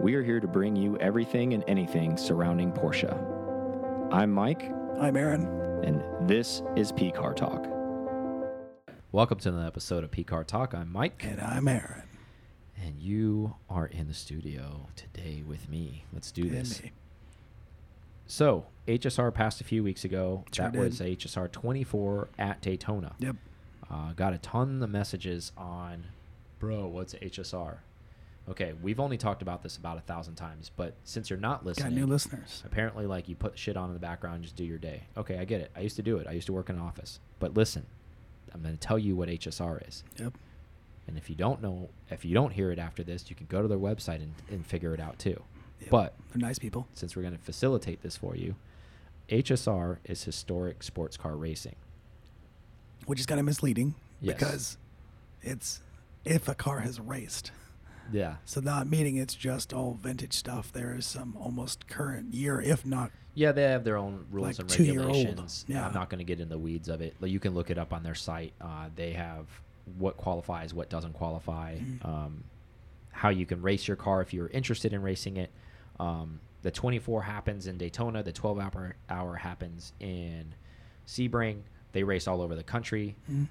we are here to bring you everything and anything surrounding Porsche. I'm Mike, I'm Aaron. and this is P Car Talk. Welcome to another episode of P Car Talk. I'm Mike, And I'm Aaron. and you are in the studio today with me. Let's do this. me. So, HSR passed a few weeks ago. Sure that did. was HSR 24 at Daytona. Yep. Uh, got a ton of messages on, bro, what's HSR? Okay, we've only talked about this about a thousand times, but since you're not listening, Got new listeners. apparently like you put shit on in the background and just do your day. Okay, I get it. I used to do it. I used to work in an office. But listen, I'm going to tell you what HSR is. Yep. And if you don't know, if you don't hear it after this, you can go to their website and, and figure it out too. Yep. But They're nice people. since we're going to facilitate this for you, HSR is historic sports car racing. Which is kind of misleading Yes. because it's if a car has raced. Yeah. So not meaning it's just all vintage stuff. There is some almost current year, if not Yeah, they have their own rules Like and regulations. yeah. I'm not going to get in the weeds of it. Like, You can look it up on their site. Uh, they have what qualifies, what doesn't qualify, Mhm. um, how you can race your car if you're interested in racing it. Um, the 24 happens in Daytona. The 12 hour hour happens in Sebring. They race all over the country. mm,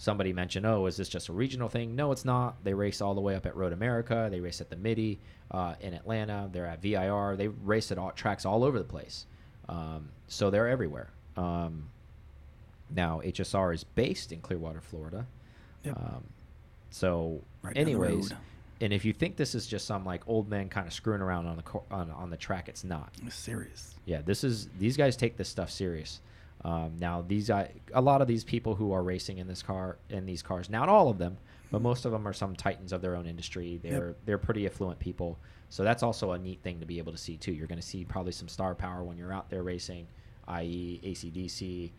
Somebody mentioned, oh, is this just a regional thing? No, it's not. They race all the way up at Road America. They race at the Mitty uh, in Atlanta. They're at VIR. They race at all tracks all over the place. Um, so they're everywhere. Um, now, HSR is based in Clearwater, Florida. Yep. Um, so, Right anyways, and if you think this is just some like old man kind of screwing around on the on, on the track, it's not. it's serious. Yeah, this is these guys take this stuff serious. Um, now these a lot of these people who are racing in this car in these cars, not all of them, but most of them are some titans of their own industry. They're they're pretty affluent people, so that's also a neat thing to be able to see too. You're going to see probably some star power when you're out there racing, i.e. ACDC.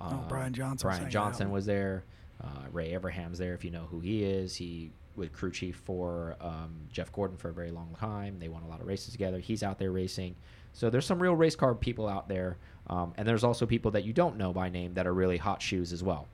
Oh, Brian Johnson was Brian Johnson was there. Uh, Ray Evernham's there. If you know who he is, he was crew chief for um, Jeff Gordon for a very long time. They won a lot of races together. He's out there racing. So there's some real race car people out there, um, and there's also people that you don't know by name that are really hot shoes as well.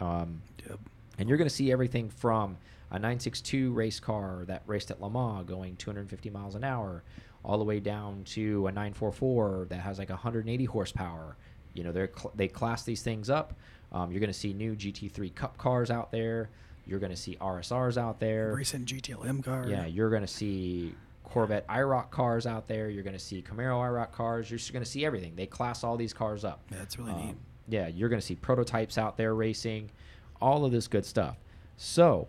Um, Yep. and you're going to see everything from a 962 race car that raced at Le Mans going 250 miles an hour, all the way down to a 944 that has like 180 horsepower. You know, they're cl- they class these things up. Um, you're going to see new GT3 Cup cars out there. You're going to see RSRs out there. Recent GTLM cars. Yeah, you're going to see Corvette IROC cars out there. You're going to see Camaro IROC cars. You're just going to see everything. They class all these cars up. Yeah, it's really Um, neat. Yeah, you're going to see prototypes out there racing, all of this good stuff. So,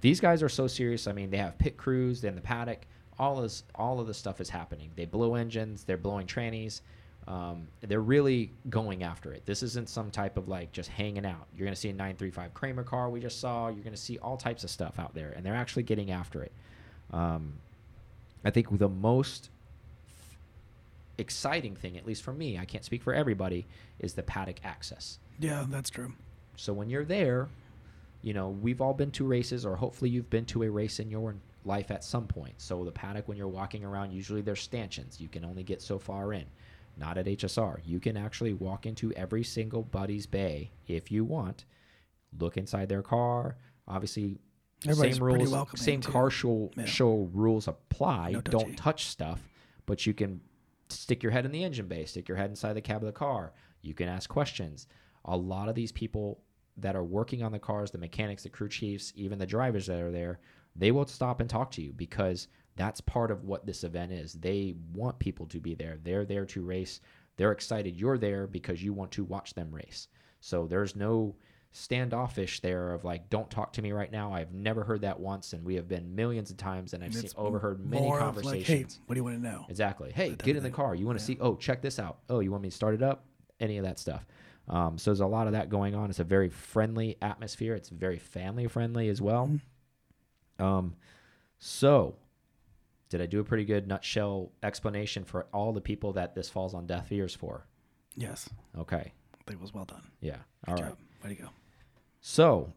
these guys are so serious. I mean, they have pit crews in the paddock. All of this, all of this stuff is happening. They blow engines. They're blowing trannies. Um, they're really going after it. This isn't some type of like just hanging out. You're going to see a 935 Kremer car we just saw. You're going to see all types of stuff out there, and they're actually getting after it. Um, I think the most exciting thing, at least for me, I can't speak for everybody, is the paddock access. Yeah, that's true. So when you're there, you know, we've all been to races, or hopefully you've been to a race in your life at some point. So the paddock, when you're walking around, usually there's stanchions. You can only get so far in. Not at HSR. You can actually walk into every single buddy's bay if you want. Look inside their car. Obviously, Everybody's same rules, same too. car show, Yeah. show rules apply. No. Don't touch stuff, but you can stick your head in the engine bay, stick your head inside the cab of the car. You can ask questions. A lot of these people that are working on the cars, the mechanics, the crew chiefs, even the drivers that are there, they will stop and talk to you because that's part of what this event is. They want people to be there. They're there to race. They're excited you're there because you want to watch them race. So there's no standoffish there of like, don't talk to me right now. I've never heard that once, and we have been millions of times, and I've seen, overheard many conversations. like, hey, what do you want to know? Exactly. Hey, get in the car. You want to Yeah. see? Oh, check this out. Oh, you want me to start it up? Any of that stuff. Um, so there's a lot of that going on. It's a very friendly atmosphere. It's very family friendly as well. Mm-hmm. Um, so did I do a pretty good nutshell explanation for all the people that this falls on deaf ears for? Yes, Okay. I think it was well done. Yeah. Good All job. right. Way to go. So,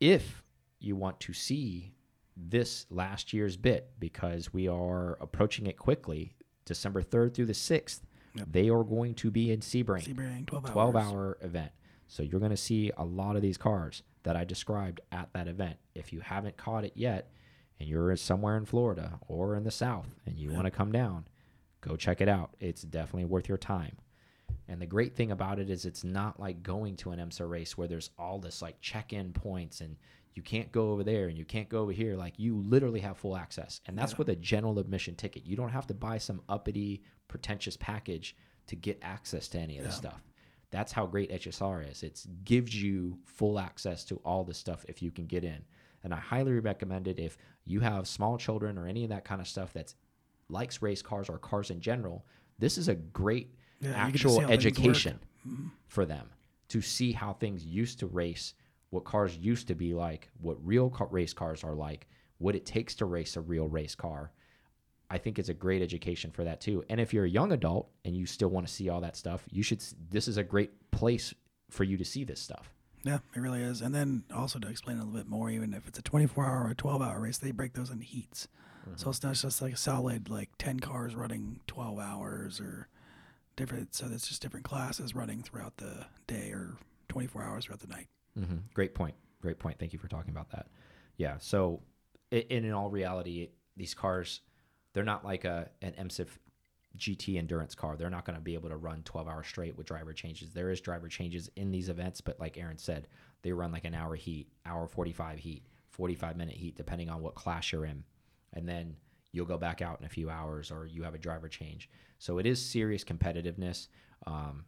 if you want to see this last year's bit, because we are approaching it quickly, December 3rd through the 6th, Yep. they are going to be in Sebring, Sebring, 12 hours. 12 hour event. So, you're going to see a lot of these cars that I described at that event. If you haven't caught it yet and you're somewhere in Florida or in the South and you want to come down, go check it out. It's definitely worth your time. And the great thing about it is it's not like going to an IMSA race where there's all this like check-in points and you can't go over there and you can't go over here. Like you literally have full access. And that's Yeah. with a general admission ticket. You don't have to buy some uppity, pretentious package to get access to any of this stuff. That's how great HSR is. It gives you full access to all this stuff if you can get in. And I highly recommend it if you have small children or any of that kind of stuff that likes race cars or cars in general. This is a great Yeah, you get to actual see how things work. education for them to see how things used to race, what cars used to be like, what real car- race cars are like, what it takes to race a real race car. I think it's a great education for that too. And if you're a young adult and you still want to see all that stuff, you should. This is a great place for you to see this stuff. Yeah, it really is. And then also to explain a little bit more, even if it's a 24 hour or 12 hour race, they break those into heats. So mm-hmm. it's not just like a solid like 10 cars running 12 hours or different. So it's just different classes running throughout the day or 24 hours throughout the night. hmm Great point. Great point. Thank you for talking about that. Yeah. So, in, in all reality, these cars, they're not like a an MSIF GT endurance car. They're not going to be able to run 12 hours straight with driver changes. There is driver changes in these events, but like Aaron said, they run like an hour heat, hour 45 heat, 45 minute heat, depending on what class you're in. And then you'll go back out in a few hours or you have a driver change. So it is serious competitiveness. Um,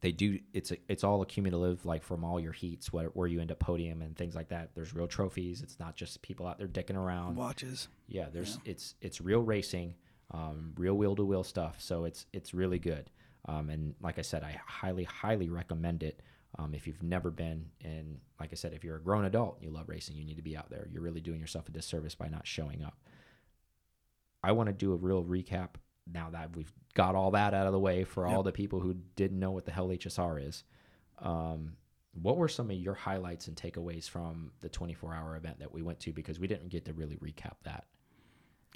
they do it's a, it's all accumulative like from all your heats where, where you end up podium and things like that. There's real trophies. It's not just people out there dicking around. Watches. yeah there's it's it's real racing um, real wheel to wheel stuff. So it's it's really good. Um, and like i said i highly highly recommend it um, if you've never been and like i said if you're a grown adult and you love racing you need to be out there. You're really doing yourself a disservice by not showing up i want to do a real recap now that we've got all that out of the way for all the people who didn't know what the hell hsr is um, what were some of your highlights and takeaways from the 24 hour event that we went to because we didn't get to really recap that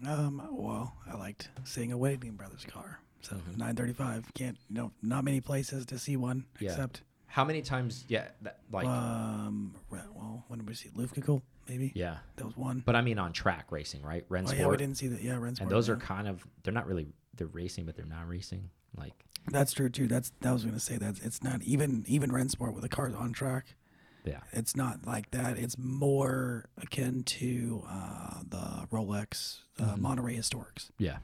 Um, well, I liked seeing a Whittington Brothers car. So Mhm. 935 can't you know not many places to see one Yeah. except How many times? Yeah, that, like um re- well when did we see Luftgekühlt maybe yeah. that was one. But I mean on track racing, right? oh Rennsport. yeah, we didn't see that. Yeah, Rennsport. and those are yeah. kind of they're not really they're racing, but they're not racing. Like That's true too. That's that was gonna say that it's not even even Rennsport with the cars on track. yeah, It's not like that. It's more akin to uh, the Rolex uh, Mhm. Monterey Historics. yeah,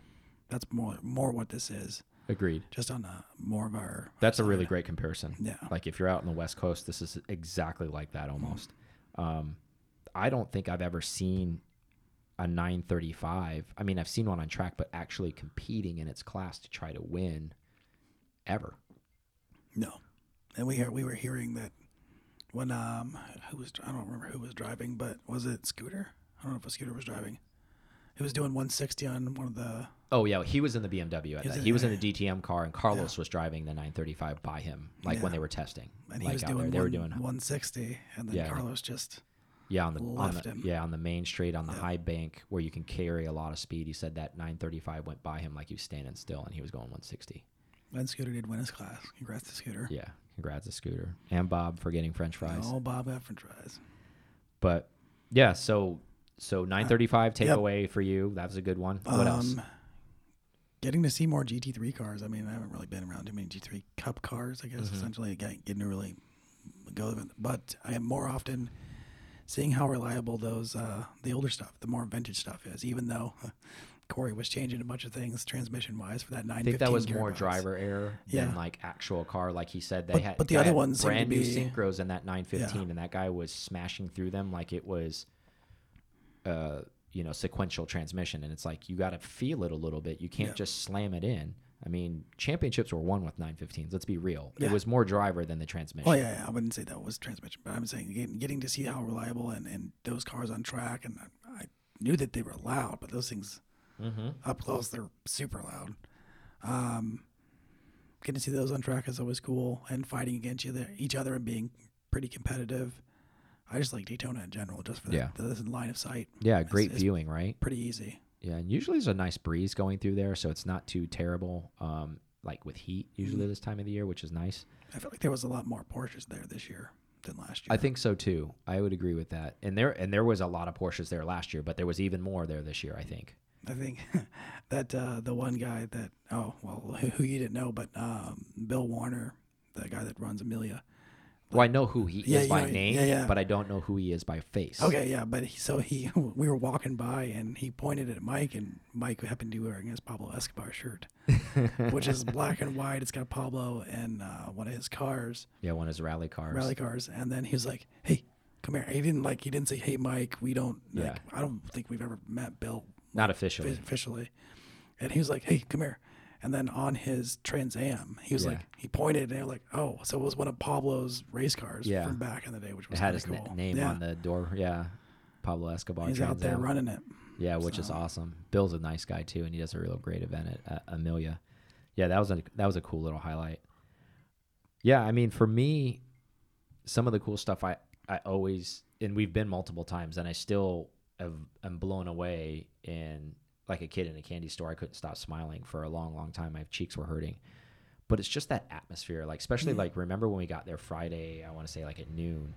That's more more what this is. Agreed. Just on a more of our. That's a really great comparison. Yeah. Like if you're out on the West Coast, this is exactly like that almost. Um, I don't think I've ever seen a 935. I mean, I've seen one on track, but actually competing in its class to try to win ever. No, and we hear, we were hearing that when um who was I don't remember who was driving, but was it Scooter? I don't know if a Scooter was driving. He was doing 160 on one of the. Oh yeah, he was in the BMW at He was that. in He was in the DTM car, and Carlos was driving the 935 by him, like when they were testing. And he like was out doing, there, they one, were doing 160, and then Yeah. Carlos just yeah on the on the him. yeah on the main straight on the Yeah. high bank where you can carry a lot of speed. He said that 935 went by him like he was standing still, and he was going 160. then Scooter did win his class. Congrats to Scooter. Yeah, congrats to Scooter and Bob for getting French fries. Oh, Bob got French fries. But yeah, so so 935 Uh, yep. takeaway for you. That was a good one. What else? Getting to see more GT3 cars. I mean, I haven't really been around too many GT3 Cup cars. I guess Mhm. essentially getting, getting to really go. But I am more often seeing how reliable those uh, the older stuff, the more vintage stuff is. Even though Corey was changing a bunch of things transmission wise for that 915. I think that was more driver error Yeah. than like actual car. Like he said, they But- had but the other ones brand new be- synchros in that 915, Yeah. and that guy was smashing through them like it was, uh, you know, sequential transmission. And it's like you got to feel it a little bit. You can't Yeah. just slam it in. I mean, championships were won with 915s. Let's be real. It was more driver than the transmission. Oh yeah, yeah, I wouldn't say that was transmission, but I'm saying getting, getting to see how reliable and, and those cars on track, and I, I knew that they were loud, but those things Mm-hmm. up close they're super loud. Um, getting to see those on track is always cool, and fighting against each other, each other and being pretty competitive. I just like Daytona in general, just for the, Yeah. the line of sight. Yeah, great it's- viewing, right? Pretty easy. Yeah, and usually there's a nice breeze going through there, so it's not too terrible. Um, like with heat, usually Mhm. this time of the year, which is nice. I feel like there was a lot more Porsches there this year than last year. I think so too. I would agree with that. And there and there was a lot of Porsches there last year, but there was even more there this year. I think. I think that uh, the one guy that oh well who you didn't know, but um, Bill Warner, the guy that runs Amelia. Well, I know who he Yeah, is by yeah, name, yeah, yeah. but I don't know who he is by face. Okay, yeah, but he, so he we were walking by and he pointed at Mike and Mike happened to be wearing his Pablo Escobar shirt, which is black and white. It's got Pablo and uh, one of his cars, Yeah, one of his rally cars. rally cars, and then he was like, "Hey, come here." He didn't like he didn't say, "Hey, Mike, we don't." Like, Yeah. I don't think we've ever met Bill Not officially. officially. And he was like, "Hey, come here." And then on his Trans Am, he was Yeah. like, he pointed, and they were like, "Oh, so it was one of Pablo's race cars Yeah. from back in the day, which It was had his of na- name yeah. on the door. Yeah, Pablo Escobar. He's Trans out there Am. running it. Yeah, which is awesome. Bill's a nice guy too, and he does a real great event at uh, Amelia. Yeah, that was a that was a cool little highlight. Yeah, I mean, for me, some of the cool stuff I I always and we've been multiple times, and I still have, am blown away and like a kid in a candy store. I couldn't stop smiling for a long, long time. My cheeks were hurting. But it's just that atmosphere, like especially Mm. like remember when we got there Friday? I want to say like at noon,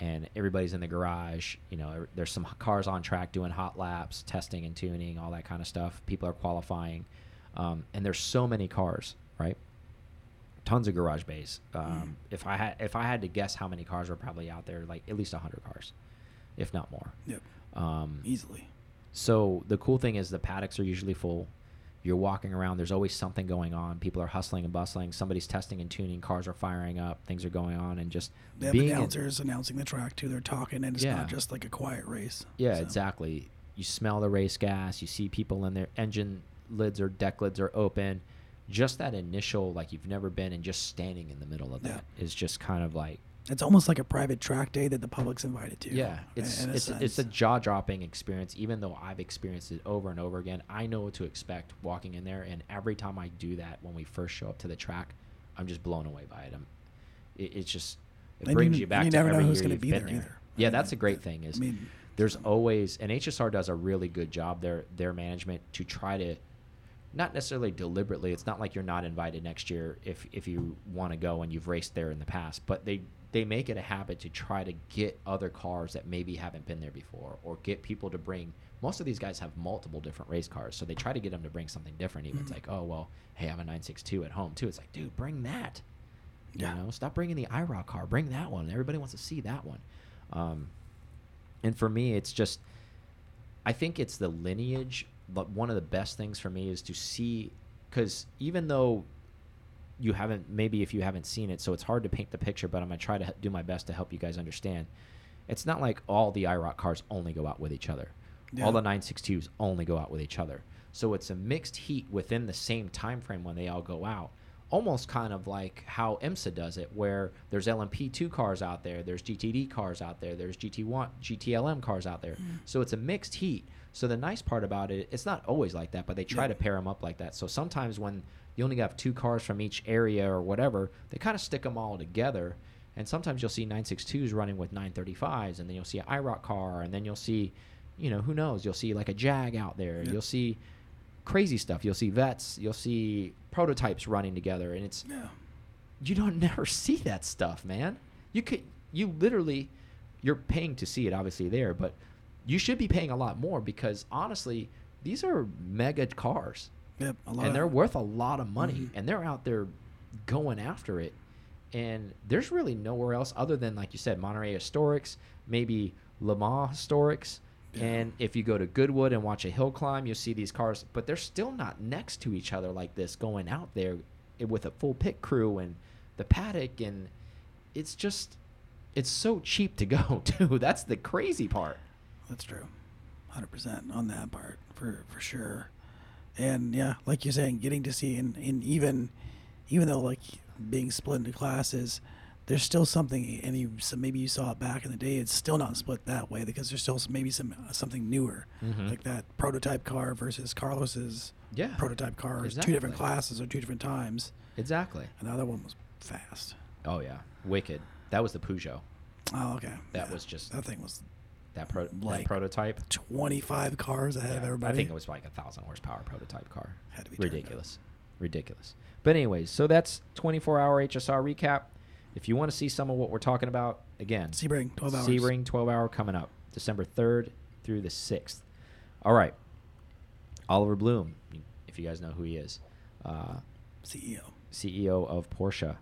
and everybody's in the garage. You know, er- there's some cars on track doing hot laps, testing and tuning, all that kind of stuff. People are qualifying, um, and there's so many cars, right? Tons of garage bays. Um, If I had if I had to guess how many cars were probably out there, like at least hundred cars, if not more. Yep, Um, easily. So the cool thing is the paddocks are usually full. You're walking around. There's always something going on. People are hustling and bustling. Somebody's testing and tuning. Cars are firing up. Things are going on, and just They have being in- announcers announcing the track too. They're talking, and it's Yeah. not just like a quiet race. Yeah, So, exactly. You smell the race gas. You see people in their engine lids or deck lids are open. Just that initial, like you've never been, and just standing in the middle of Yeah. that is just kind of like, It's almost like a private track day that the public's invited to. yeah, it's in a it's it's a jaw dropping experience. Even though I've experienced it over and over again, I know what to expect walking in there. And every time I do that, when we first show up to the track, I'm just blown away by it. I'm, it it's just it And brings you- you, back you to never know every who's year you've be been there. Yeah, I that's mean, a great thing. Is I mean, there's always and HSR does a really good job their their management to try to not necessarily deliberately it's not like you're not invited next year if if you want to go and you've raced there in the past but they they make it a habit to try to get other cars that maybe haven't been there before or get people to bring most of these guys have multiple different race cars so they try to get them to bring something different even it's Mhm. like oh well hey i have a 962 at home too it's like dude bring that Yeah. you know stop bringing the iroc car bring that one everybody wants to see that one um, and for me it's just i think it's the lineage but one of the best things for me is to see because even though you haven't maybe if you haven't seen it so it's hard to paint the picture but i'm to try to do my best to help you guys understand it's not like all the iroc cars only go out with each other Yeah. all the 962s only go out with each other so it's a mixed heat within the same time frame when they all go out almost kind of like how IMSA does it, where there's LMP2 cars out there, there's GTD cars out there, there's GT1, GTLM cars out there. Mm. So it's a mixed heat. So the nice part about it, it's not always like that, but they try Yeah. to pair them up like that. So sometimes when you only have two cars from each area or whatever, they kind of stick them all together. And sometimes you'll see 962s running with 935s, and then you'll see an IROC car, and then you'll see, you know, who knows? You'll see like a Jag out there. Yeah. You'll see crazy stuff. You'll see vets. You'll see prototypes running together, and it's yeah. you don't never see that stuff, man. You could you literally you're paying to see it obviously there, but you should be paying a lot more because honestly, these are mega cars Yep. And they're worth a lot of money Mhm. and they're out there going after it. And there's really nowhere else other than like you said Monterey Historics, maybe Le Mans Historics. Yeah. And if you go to Goodwood and watch a hill climb, you'll see these cars, but they're still not next to each other like this going out there with a full pit crew and the paddock and it's just it's so cheap to go too. That's the crazy part. That's true. Hundred percent on that part for for sure. And yeah, like you're saying, getting to see and, and even even though like being split into classes, there's still something and you so maybe you saw it back in the day, it's still not split that way because there's still maybe some something newer. Mhm. Like that prototype car versus Carlos's Yeah. prototype car is two different classes or two different times. Exactly. And the other one was fast. Oh yeah. Wicked. That was the Peugeot. Oh, okay. That Yeah. was just that thing was that pro that prototype. 25 cars ahead of everybody. I think it was like a thousand horsepower prototype car. Had to be. Ridiculous. Ridiculous. But anyways, so that's 24 hour HSR recap. If you want to see some of what we're talking about, again, Sebring, 12 hours. Sebring 12 hour coming up December 3rd through the 6th. All right. Oliver Blume, if you guys know who he is, uh, CEO. CEO of Porsche,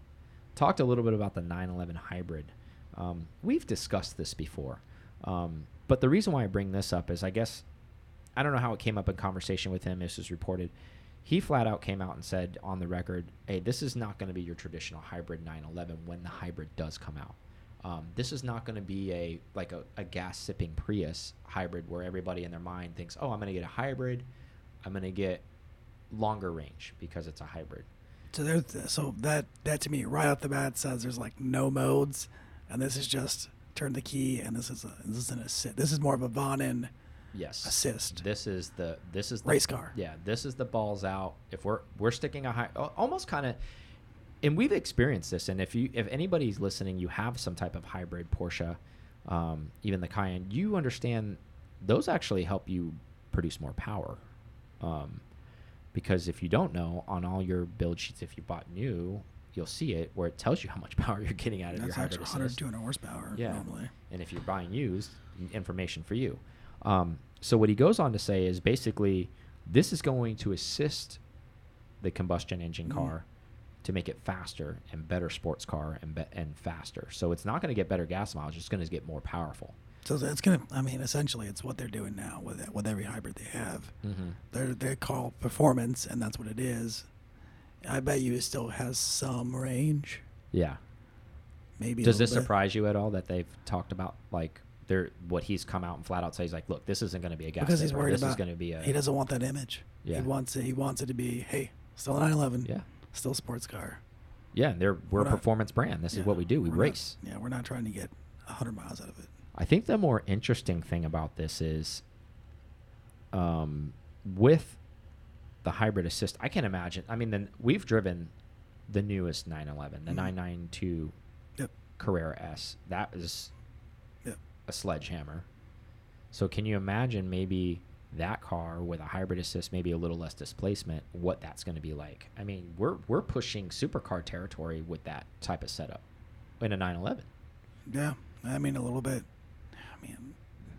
talked a little bit about the 911 hybrid. Um, we've discussed this before. Um, but the reason why I bring this up is I guess, I don't know how it came up in conversation with him. This was reported. He flat out came out and said on the record, hey, this is not going to be your traditional hybrid 911 when the hybrid does come out. Um, this is not going to be a like a, a gas sipping Prius hybrid where everybody in their mind thinks, oh, I'm going to get a hybrid. I'm going to get longer range because it's a hybrid. So there, so that that to me right off the bat says there's like no modes, and this is just turn the key, and this is a this is an assist. This is more of a Vonnen Yes. assist. This is the this is the, Race car. Yeah, this is the balls out. If we're we're sticking a high, almost kind of, and we've experienced this. And if you if anybody's listening, you have some type of hybrid Porsche, um, even the Cayenne, you understand those actually help you produce more power. Um, because if you don't know, on all your build sheets, if you bought new, you'll see it where it tells you how much power you're getting out of your That's hybrid actually 100 200 horsepower Yeah. normally. And if you're buying used, information for you. Um, so what he goes on to say is basically this is going to assist the combustion engine Mhm. car to make it faster and better sports car and be- and faster. So it's not going to get better gas mileage; it's going to get more powerful. So it's gonna. I mean, essentially, it's what they're doing now with it, with every hybrid they have. Mm-hmm. They're they call performance, and that's what it is. I bet you it still has some range. Yeah. Maybe. Does this bit. surprise you at all that they've talked about like they're what he's come out and flat out say he's like, look, this isn't going to be a gas Because he's worried This about. is going to be a he doesn't want that image. Yeah. He wants it. He wants it to be. Hey, still a 911. yeah Still a sports car. yeah. And they're we're, We're a not- performance brand. This Yeah, is what we do. We we're not- race. yeah, we're not trying to get 100 miles out of it. I think the more interesting thing about this is um, with the hybrid assist, I can't imagine. I mean, then we've driven the newest 911, the Mhm. 992 Yep. Carrera S. That is Yep. a sledgehammer. So can you imagine maybe that car with a hybrid assist, maybe a little less displacement, what that's going to be like? I mean, we're we're pushing supercar territory with that type of setup in a 911. Yeah, I mean a little bit. I mean,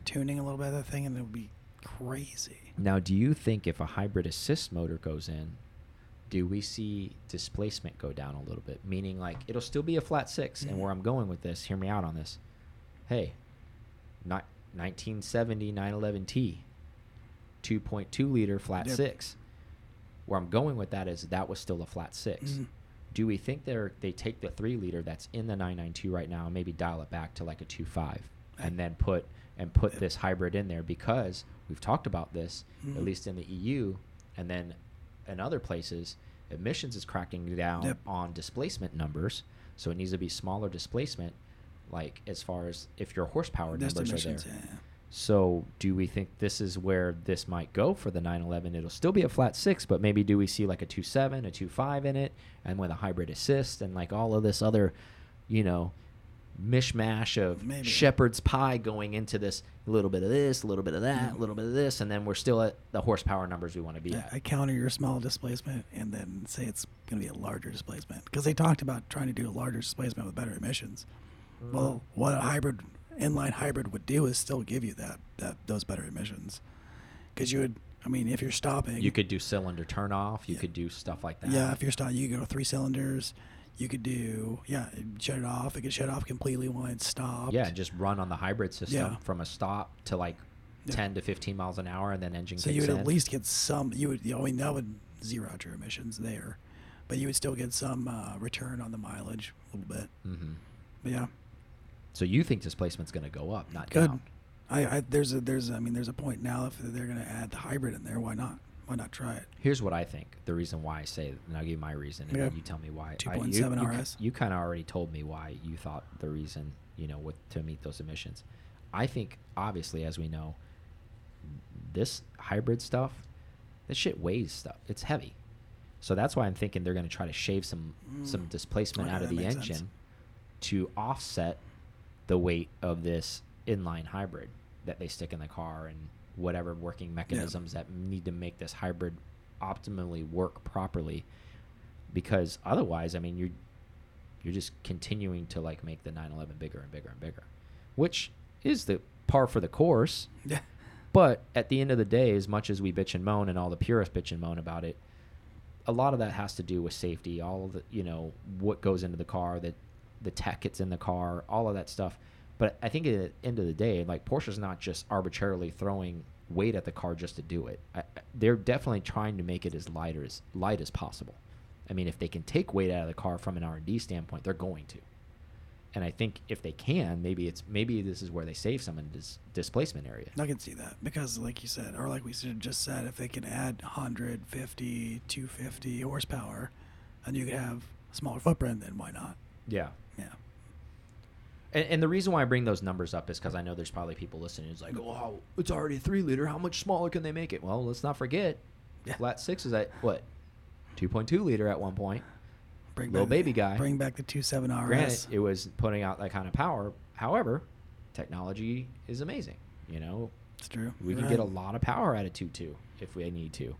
tuning a little bit of that thing, and it would be crazy. Now, do you think if a hybrid assist motor goes in, do we see displacement go down a little bit? Meaning, like, it'll still be a flat 6 and where I'm going with this, hear me out on this. Hey, ni- 1970 911T, 2.2 liter flat Yep. six. Where I'm going with that is that was still a flat 6 Mhm. Do we think they're they take the three liter that's in the 992 right now and maybe dial it back to like a 2.5 and then put and put this hybrid in there because we've talked about this at Mhm. least in the EU and then in other places emissions is cracking down Yep. on displacement numbers so it needs to be smaller displacement like as far as if your horsepower There's numbers are there yeah. so do we think this is where this might go for the 911? It'll still be a flat six, but maybe do we see like a 2.7, a 2.5 in it, and with a hybrid assist and like all of this other, you know, mishmash of Maybe. shepherd's pie going into this a little bit of this, a little bit of that, a little bit of this, and then we're still at the horsepower numbers we want to be I, at. I counter your small displacement and then say it's going to be a larger displacement because they talked about trying to do a larger displacement with better emissions. Mm-hmm. Well, what a hybrid inline hybrid would do is still give you that that those better emissions because you would. I mean, if you're stopping, you could do cylinder turn off. You Yeah. could do stuff like that. Yeah, if you're stopping, you could go three cylinders. You could do yeah, shut it off. It could shut off completely when it's stopped. Yeah, just run on the hybrid system Yeah. from a stop to like Yeah. 10 to 15 miles an hour, and then engine So you would in. at least get some. You would. I mean, that would zero out your emissions there, but you would still get some uh, return on the mileage a little bit. hmm But yeah, So you think displacement's going to go up, not good. down? I, I there's a there's I mean there's a point now if they're going to add the hybrid in there, why not? Why not try it? Here's what I think. The reason why I say, it, and I'll give you my reason, and then Yeah. you tell me why. I- 2.7 you, RS. You, kind of already told me why you thought the reason, you know, with to meet those emissions. I think, obviously, as we know, this hybrid stuff, this shit weighs stuff. It's heavy, so that's why I'm thinking they're going to try to shave some some Mm. displacement Okay, out of the engine sense. to offset the weight of this inline hybrid that they stick in the car and whatever working mechanisms that need to make this hybrid optimally work properly because otherwise i mean you You're just continuing to like make the 911 bigger and bigger and bigger, which is the par for the course. Yeah. But at the end of the day, as much as we bitch and moan and all the purists bitch and moan about it, a lot of that has to do with safety. All of the, you know, what goes into the car, that the tech gets in the car, all of that stuff. But I think at the end of the day, like Porsche's not just arbitrarily throwing weight at the car just to do it. I, they're definitely trying to make it as light as light as possible. I mean, if they can take weight out of the car from an R and D standpoint, they're going to. And I think if they can, maybe it's maybe this is where they save some in dis- displacement area. I can see that because, like you said, or like we just said, if they can add 150, 250 horsepower, and you could have a smaller footprint, then why not? Yeah. And, and the reason why I bring those numbers up is because I know there's probably people listening who's like, "Oh, it's already a three liter. How much smaller can they make it?" Well, let's not forget, Yeah. flat six is at what, two point two liter at one point. Bring Little baby the, guy. Bring back the 27 RS. Granted, it was putting out that kind of power. However, technology is amazing. You know, it's true. we You're can get a lot of power out of two two if we need to,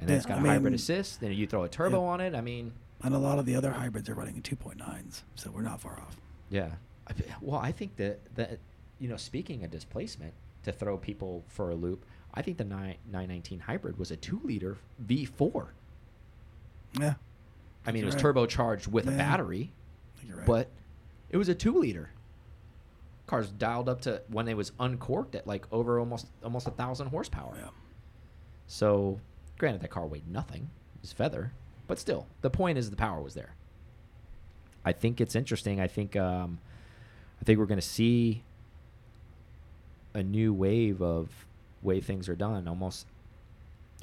and then Yeah, it's got I a hybrid assist. Then you throw a turbo Yeah. on it. I mean, And a lot of the other hybrids are running in 2.9s, so we're not far off. Yeah. Well, I think that that you know, speaking of displacement, to throw people for a loop, I think the 9, 919 hybrid was a two liter V4. Yeah. I mean, it was right. turbocharged with a battery, I think you're right. but it was a two liter. Cars dialed up to when it was uncorked at like over almost almost a thousand horsepower. yeah. So, granted, that car weighed nothing; it was feather, but still, the point is the power was there. I think it's interesting. I think um, think we're going to see a new wave of way things are done. Almost,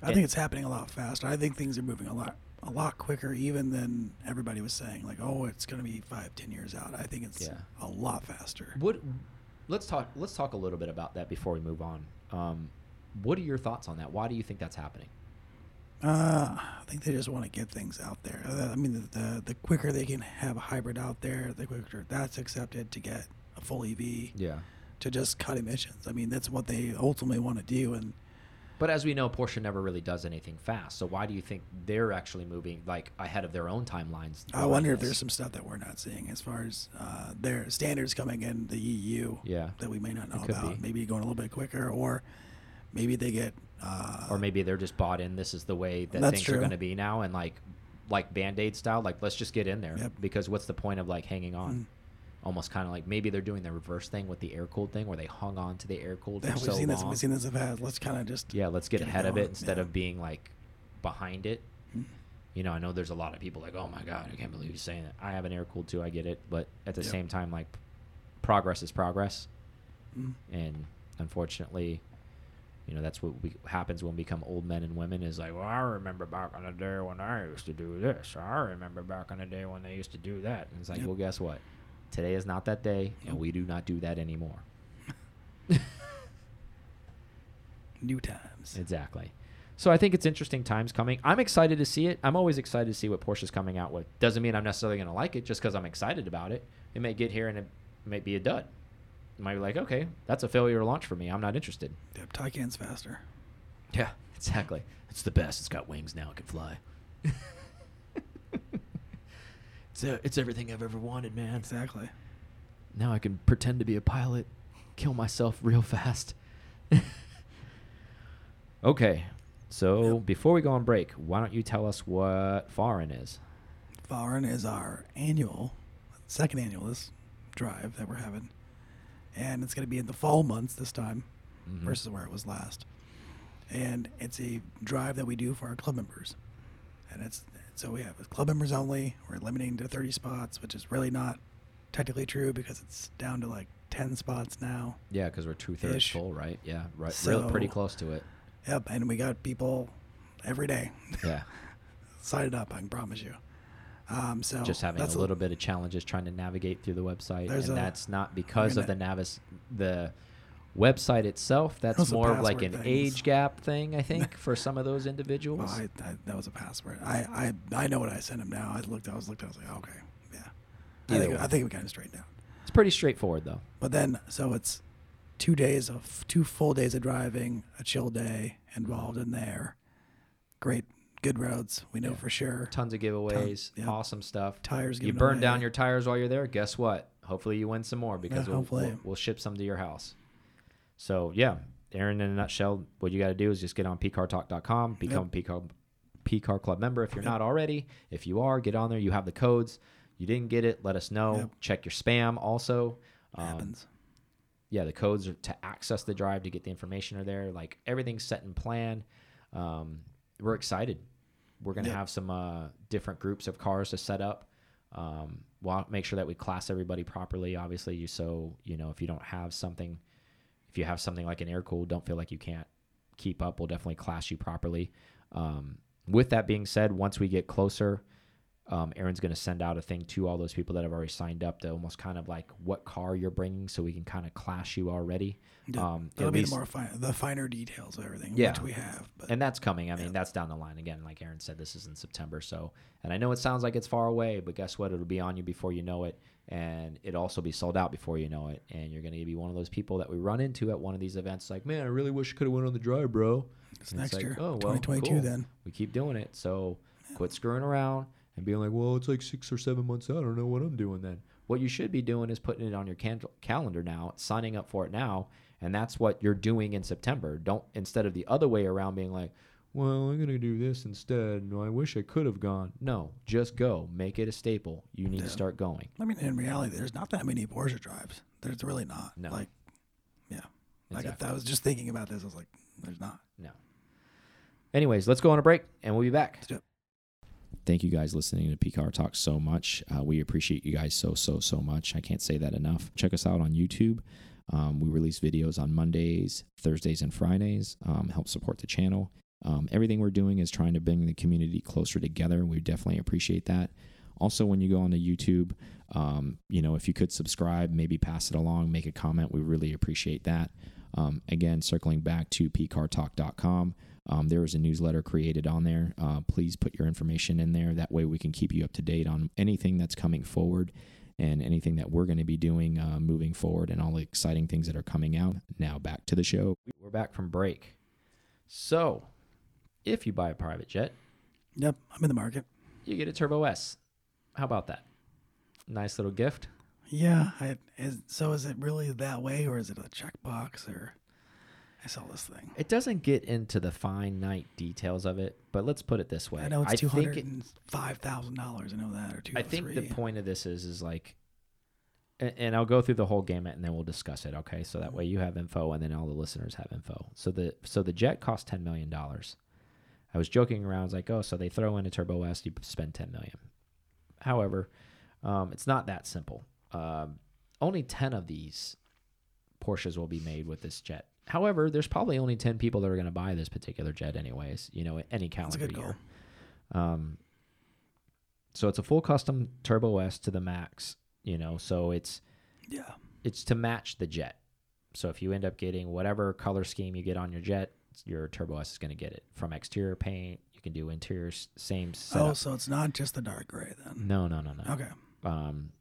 I think it's happening a lot faster. I think things are moving a lot a lot quicker even than everybody was saying. Like, oh, it's going to be five, ten years out. I think it's Yeah. a lot faster. what? Let's talk. Let's talk a little bit about that before we move on. Um, what are your thoughts on that? Why do you think that's happening? Uh, I think they just want to get things out there. Uh, I mean, the, the the quicker they can have a hybrid out there, the quicker that's accepted to get a full EV Yeah. to just cut emissions. I mean, that's what they ultimately want to do. And But as we know, Porsche never really does anything fast. So why do you think they're actually moving like ahead of their own timelines? I wonder if there's some stuff that we're not seeing as far as uh, their standards coming in the EU Yeah. that we may not know about. be. Maybe going a little bit quicker, or maybe they get. Uh, or maybe they're just bought in. This is the way that things are going to be now, and like, like band aid style. Like, let's just get in there Yep. because what's the point of like hanging on? Mm. Almost kind of like maybe they're doing the reverse thing with the air cooled thing, where they hung on to the air cooled yeah, we've so seen this. We've seen this past. Let's kind of just. yeah, let's get, get it ahead of it instead yeah. of being like behind it. Mm. You know, I know there's a lot of people like, oh my god, I can't believe you're saying that. I have an air cooled too, I get it, but at the Yep. same time, like, progress is progress, Mm. and unfortunately, you know that's what we, happens when we become old men and women. Is like, well, I remember back in the day when I used to do this. I remember back in the day when they used to do that. And it's like, Yep. well, guess what? Today is not that day, and we do not do that anymore. New times. Exactly. So I think it's interesting times coming. I'm excited to see it. I'm always excited to see what Porsche's coming out with. Doesn't mean I'm necessarily going to like it just because I'm excited about it. It may get here and it may be a dud. Might be like, okay, that's a failure launch for me. I'm not interested. Yep, Taycan's faster. Yeah, exactly. It's the best. It's got wings now. It can fly. it's, uh it's everything I've ever wanted, man. Exactly. Now I can pretend to be a pilot, kill myself real fast. okay, so Yep. before we go on break, why don't you tell us what Foreign is? Foreign is our annual, second annual this drive that we're having, and it's going to be in the fall months this time Mhm. versus where it was last. And it's a drive that we do for our club members, and it's so we have club members only. We're limiting to 30 spots, which is really not technically true because it's down to like 10 spots now. Yeah, because we're two thirds full, right? Yeah, right. real, pretty close to it. Yep, and we got people every day. Yeah, Sign up, I can promise you. Um, so just having a little bit of challenges trying to navigate through the website, and a- that's not because of the Navis the website itself. That's more of like an things. age gap thing, I think, for some of those individuals. Well, I, I, that was a password. I, I, I know what I sent him now. I looked. I was looked. I was like, okay, yeah. I Either think, way. I think we kind of straightened out. It's pretty straightforward though. But then, so it's two days of two full days of driving, a chill day involved in there. Great, good roads. We know Yeah. for sure. Tons of giveaways, yeah. awesome stuff. Tires. You burn away. down your tires while you're there. Guess what? Hopefully you win some more because we'll, we'll, we'll ship some to your house. So yeah, Aaron, in a nutshell, what you got to do is just get on pcartalk.com, become a PCAR, PCAR Club member if you're Yep. not already. If you are, get on there. You have the codes. You didn't get it, let us know. Yep. Check your spam also. Um, Happens. yeah, the codes are to access the drive to get the information are there. Like everything's set in plan. Um, we're excited. We're gonna Yep. have some uh, different groups of cars to set up. Um, we'll make sure that we class everybody properly. Obviously, you so you know if you don't have something, if you have something like an air cool, don't feel like you can't keep up. We'll definitely class you properly. Um, with that being said, once we get closer, um, Aaron's going to send out a thing to all those people that have already signed up to almost kind of like what car you're bringing, so we can kind of class you already. Yeah. Um, That'll be least- the more fine, the finer details of everything, Yeah. which we have. But and that's coming. I mean, Yeah. that's down the line again. Like Aaron said, this is in September. So, and I know it sounds like it's far away, but guess what? It'll be on you before you know it, and it'll also be sold out before you know it. And you're going to be one of those people that we run into at one of these events. Like, man, I really wish I could have went on the drive, bro. it's And next like, year, oh, well, 2022. cool. Then We keep doing it. So, quit screwing around and being like, well, it's like six or seven months out. I don't know what I'm doing then. What you should be doing is putting it on your can- calendar now, signing up for it now, and that's what you're doing in September. Don't instead of the other way around being like, well, I'm gonna do this instead. I wish I could have gone. No, just go. Make it a staple. You need Yeah. to start going. I mean, in reality, there's not that many Porsche drives. There's really not. No. Like, yeah. Like if I was just thinking about this, I was like, there's not. No. Anyways, let's go on a break, and we'll be back. Thank you guys listening to PCAR Talk so much. Uh, we appreciate you guys so, so, so much. I can't say that enough. Check us out on YouTube. Um, we release videos on Mondays, Thursdays, and Fridays. Um, help support the channel. Um, everything we're doing is trying to bring the community closer together. We definitely appreciate that. Also, when you go onto YouTube, um, you know, if you could subscribe, maybe pass it along, make a comment, we really appreciate that. Um, again, circling back to pcartalk.com, um, there is a newsletter created on there. Uh, please put your information in there. That way, we can keep you up to date on anything that's coming forward and anything that we're going to be doing uh, moving forward and all the exciting things that are coming out. Now, back to the show. We're back from break. So, if you buy a private jet, Yep, I'm in the market. you get a Turbo S. How about that? Nice little gift. Yeah. I, is, so is it really that way, or is it a checkbox, or I saw this thing. It doesn't get into the fine night details of it, but let's put it this way. I know it's two hundred and five thousand dollars. I know that, or two. I think the point of this is is like, and, and I'll go through the whole gamut and then we'll discuss it. Okay, so that way you have info and then all the listeners have info. So the so the jet cost ten million dollars. I was joking around, I was like, oh, so they throw in a Turbo S, you spend ten million. However, um, it's not that simple. Um, only ten of these Porsches will be made with this jet. However, there's probably only ten people that are going to buy this particular jet, anyways. You know, any That's a calendar good year. goal. Um, so it's a full custom Turbo S to the max, you know, so it's Yeah. it's to match the jet. So if you end up getting whatever color scheme you get on your jet, your Turbo S is going to get it from exterior paint. You can do interior same setup. Oh, so it's not just the dark gray then. no, no, no, no. Okay. Um,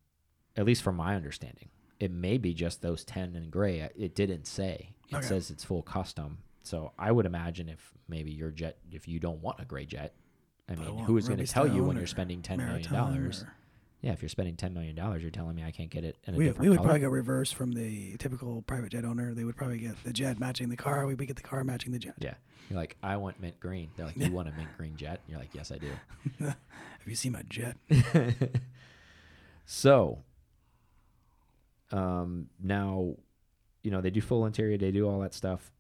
at least from my understanding, it may be just those ten in gray. It didn't say. It Okay. says it's full custom. So I would imagine if maybe your jet, if you don't want a gray jet, I But I mean, want who's going to tell you when you're spending ten million dollars? Yeah, if you're spending ten million dollars, you're telling me I can't get it in a We, different we would color. probably go reverse from the typical private jet owner. They would probably get the jet matching the car. We would get the car matching the jet. yeah, you're like, I want mint green. They're like, you want a mint green jet? And you're like, yes, I do. Have you seen my jet? so, um, now, you know, they do full interior, they do all that stuff.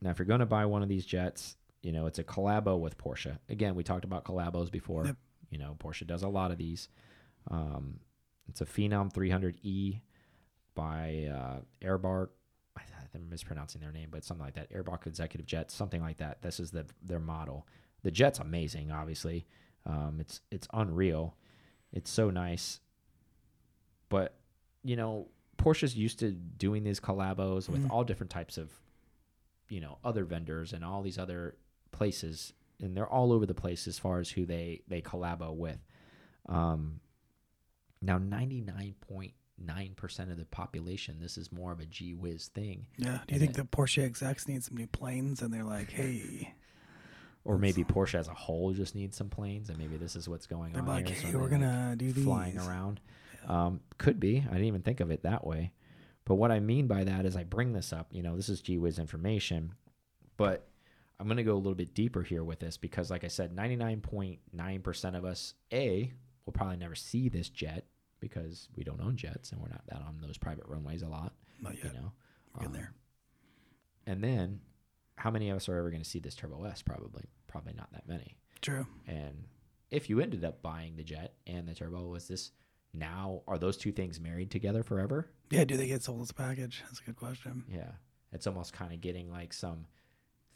Now, if you're going to buy one of these jets, you know, it's a collabo with Porsche. Again, we talked about collabos before. Yep. You know, Porsche does a lot of these. Um, it's a Phenom 300E by uh, Airbark. I- I'm mispronouncing their name, but something like that. Airbark Executive Jet, something like that. This is the their model. The jet's amazing, obviously. Um, it's it's unreal. It's so nice. But you know, Porsche's used to doing these collabos with Mhm. all different types of, you know, other vendors and all these other places, and they're all over the place as far as who they they collabo with. Um, now, ninety nine point nine percent of the population, this is more of a gee whiz thing. Yeah. Do you And think it- the Porsche execs need some new planes and they're like, hey, Or maybe Porsche as a whole just needs some planes, and maybe this is what's going They're on like, hey, we're gonna do these. flying around. Um, could be. I didn't even think of it that way. But what I mean by that is I bring this up. You know, this is GWiz information, but I'm going to go a little bit deeper here with this because, like I said, 99.9% of us, A, will probably never see this jet because we don't own jets and we're not that on those private runways a lot. Not yet. You know, We're Um, there. And then, how many of us are ever going to see this Turbo S? Probably, probably not that many. True. And if you ended up buying the jet and the turbo, was this now are those two things married together forever? Yeah. Do they get sold as a package? That's a good question. Yeah. It's almost kind of getting like some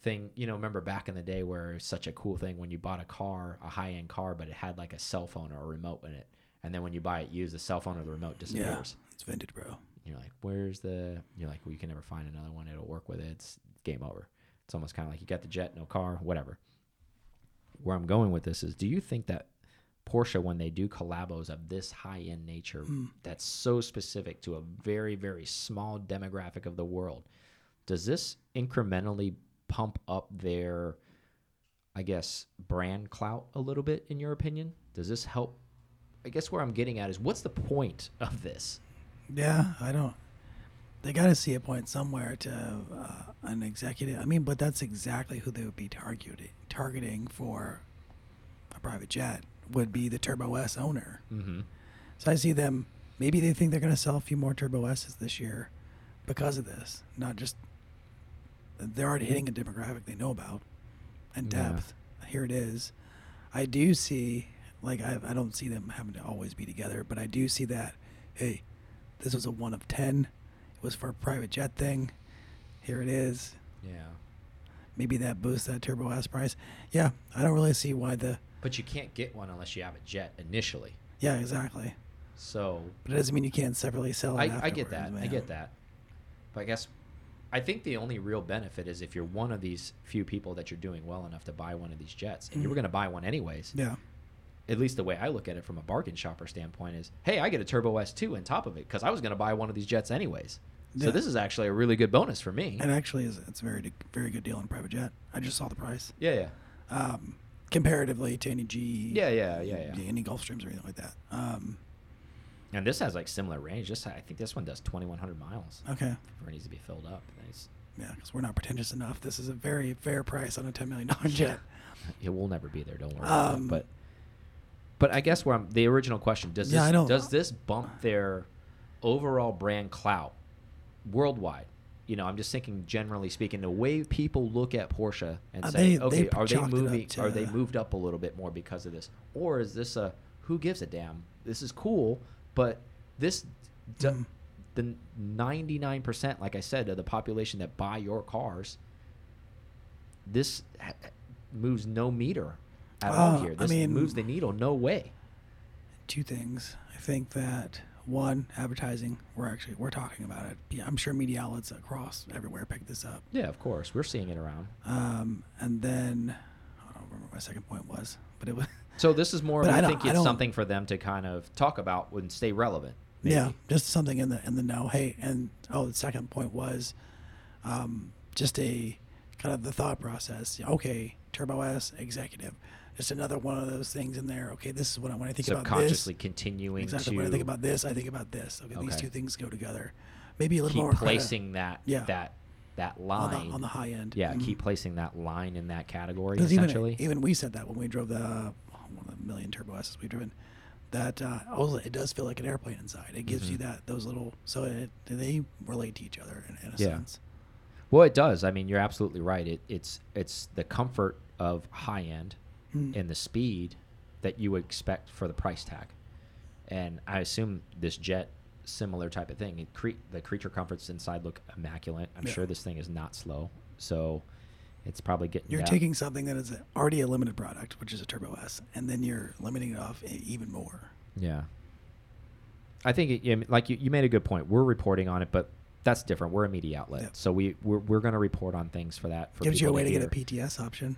thing, you know, remember back in the day where it's such a cool thing when you bought a car, a high end car, but it had like a cell phone or a remote in it. And then when you buy it used, the cell phone or the remote disappears. It's vintage, bro. You're like, where's the? You're like, well, you can never find another one. It'll work with it. It's game over. It's almost kind of like you got the jet, no car, whatever. Where I'm going with this is, do you think that Porsche, when they do collabos of this high end nature, that's so specific to a very, very small demographic of the world, does this incrementally pump up their, I guess, brand clout a little bit, in your opinion? Does this help? I guess where I'm getting at is, what's the point of this? Yeah, I don't. They got to see a point somewhere to uh, an executive. I mean, but that's exactly who they would be targeting. Targeting for a private jet would be the Turbo S owner. Mm-hmm. So I see them. Maybe they think they're going to sell a few more Turbo S's this year because of this. Not just they're already hitting a demographic they know about and Yeah. depth. Here it is. I do see like I, I don't see them having to always be together, but I do see that. Hey, this was a one of ten. It was for a private jet thing. Here it is. Yeah. Maybe that boosts that Turbo S price. Yeah, I don't really see why the. But you can't get one unless you have a jet initially. Yeah, exactly. So But it doesn't mean you can't separately sell it. I, I get that. afterwards, I get that. But I guess I think the only real benefit is if you're one of these few people that you're doing well enough to buy one of these jets, and you were Mhm. going to buy one anyways. Yeah. At least the way I look at it from a bargain shopper standpoint is, hey, I get a Turbo S2 on top of it because I was going to buy one of these jets anyways. So this is actually a really good bonus for me. It actually is. It's a very very good deal on private jet. I just saw the price. Yeah, yeah, Um, comparatively to any G. yeah, yeah, yeah, yeah. Any Gulfstreams or anything like that. Um, And this has like similar range. This I think this one does 2,100 miles okay. before it needs to be filled up. Nice. Yeah, because we're not pretentious enough. This is a very fair price on a ten million dollar jet. It will never be there. Don't worry. about it. Um, But but I guess where I'm the original question does Yeah, this I does this bump their overall brand clout worldwide? You know, I'm just thinking generally speaking, the way people look at Porsche and Uh, say, they- okay, they are they chalked it up moving? to- Are they moved up a little bit more because of this, or is this a who gives a damn? This is cool, but this. Mm. The 99%, like I said, of the population that buy your cars, this moves no meter at all Uh, here. I This mean- moves the needle no way. Two things. I think that one, advertising. We're actually we're talking about it. I'm sure media outlets across everywhere pick this up. Yeah, of course. We're seeing it around. Um, and then I don't remember what my second point was, but it was So this is more, I I think I it's something for them to kind of talk about and stay relevant. maybe. Yeah, just something in the in the know. Hey, and oh, the second point was um, just a kind of the thought process. Okay, Turbo S executive, just another one of those things in there. Okay, this is what I when I think about this. Subconsciously continuing Exactly. to When I think about this, I think about this. Okay, these two things go together. Maybe a little keep more placing that Yeah. that that on line. the, on the high end. yeah, Mhm. keep placing that line in that category. essentially. Even, even we said that when we drove the one of the million Turbo S's we've driven. That uh, also, it does feel like an airplane inside. It gives you Mhm. that those little so it, they relate to each other in, in a Yeah. sense. Well, it does. I mean, you're absolutely right. It, it's it's the comfort of high end Mm. and the speed that you would expect for the price tag. And I assume this jet, similar type of thing. It cre- the creature comforts inside look immaculate. I'm Yeah. sure this thing is not slow, so it's probably getting. You're taking something that is already a limited product, which is a Turbo S, and then you're limiting it off even more. Yeah. I think, it, like you, you made a good point. We're reporting on it, but that's different. We're a media outlet, Yeah. so we we're, we're going to report on things for that. For Gives you a way to get a PTS option.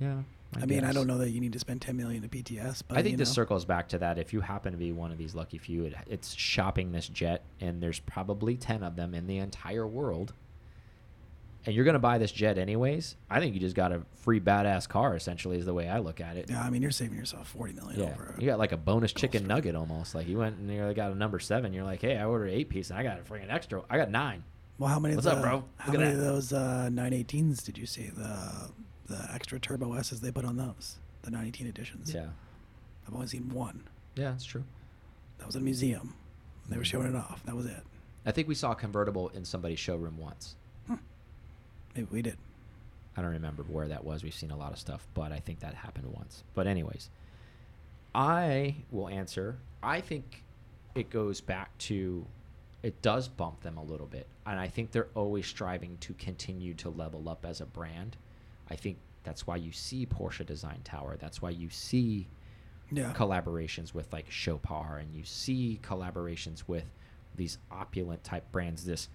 Yeah. I, mean, I don't know that you need to spend 10 million to PTS, but I think you this know, circles back to that. If you happen to be one of these lucky few, it, it's shopping this jet, and there's probably ten of them in the entire world, and you're gonna buy this jet anyways, I think you just got a free badass car. Essentially, is the way I look at it. Yeah, I mean, you're saving yourself forty million Yeah, you got like a bonus chicken Gulfstream. nugget almost. Like you went and you got a number seven. You're like, hey, I ordered eight piece and I got a freaking extra. I got nine. Well, how many? What's of up, bro? How Look many of those uh, 918s did you see? The the extra turbo S's they put on those, the 918 editions. Yeah, I've only seen one. yeah, that's true. That was in a museum. They were showing it off. That was it. I think we saw a convertible in somebody's showroom once. Hmm. Maybe we did. I don't remember where that was. We've seen a lot of stuff, but I think that happened once. But anyways, I will answer. I think it goes back to it does bump them a little bit, and I think they're always striving to continue to level up as a brand. I think that's why you see Porsche Design Tower. That's why you see Yeah. collaborations with like Chopard and you see collaborations with these opulent type brands this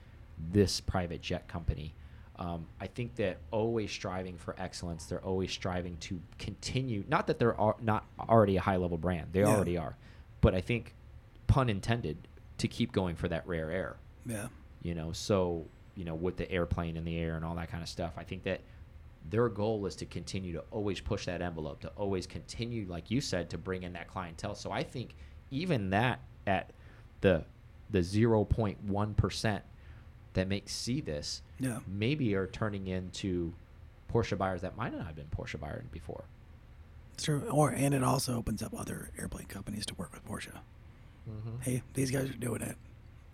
this private jet company um, I think that always striving for excellence they're always striving to continue not that they're al- not already a high level brand they Yeah. already are but I think pun intended to keep going for that rare air Yeah. you know so you know with the airplane in the air and all that kind of stuff i think that their goal is to continue to always push that envelope to always continue like you said to bring in that clientele so i think even that at the the 0.1% that makes see this Yeah. maybe are turning into porsche buyers that might not have been porsche buyers before It's true. Or and it also opens up other airplane companies to work with Porsche. Mm-hmm. Hey, these guys are doing it.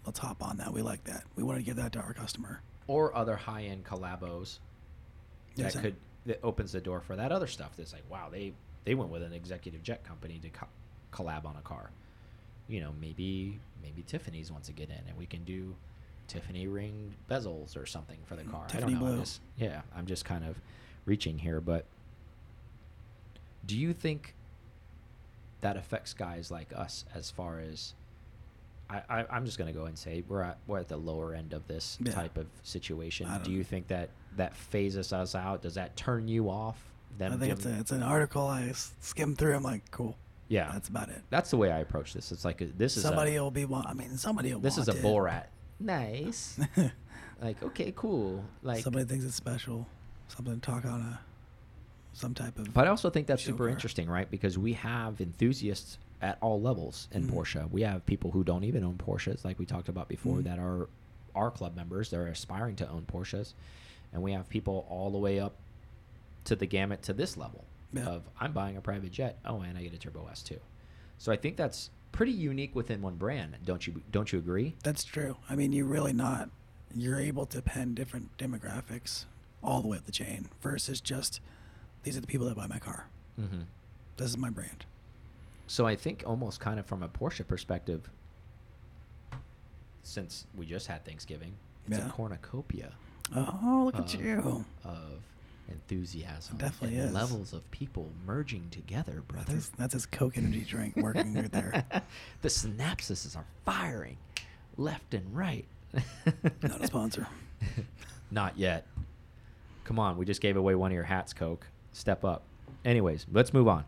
Let's hop on that. We like that. We want to give that to our customer. or other high-end collabos Yes, that I- could that opens the door for that other stuff. That's like, wow, they they went with an executive jet company to co- collab on a car. You know, maybe maybe Tiffany's wants to get in, and we can do Tiffany ring bezels or something for the car. I Tiffany don't know. I'm just- yeah, I'm just kind of reaching here, but do you think that affects guys like us as far as I, I, I'm just gonna go and say we're at we're at the lower end of this Yeah. type of situation. Do you think that that phases us out? Does that turn you off? Them I think it's, a, it's an article I skim through. I'm like, cool. yeah. That's about it. That's the way I approach this. It's like a, this is somebody a, will be. wa- I mean, somebody will. this is a want it. Borat. Nice. like okay, cool. Like, somebody thinks it's special. Something to talk on a some type of. but I also think that's super car. interesting, right? Because we have enthusiasts at all levels in Mhm. Porsche. We have people who don't even own Porsches, like we talked about before, Mhm. that are our club members. They're aspiring to own Porsches, and we have people all the way up to the gamut to this level Yeah. of I'm buying a private jet. Oh, and I get a Turbo S too. So I think that's pretty unique within one brand. Don't you? Don't you agree? That's true. I mean, you're really not. You're able to pen different demographics all the way up the chain versus just these are the people that buy my car. Mm-hmm. This is my brand. So I think almost kind of from a Porsche perspective, since we just had Thanksgiving, it's Yeah. a cornucopia Oh, look at of, you. of enthusiasm. It definitely is. levels of people merging together, brother. That's, that's his Coke energy drink working right there. the synapses are firing left and right. Not a sponsor. Not yet. Come on, we just gave away one of your hats, Coke. Step up. Anyways, let's move on.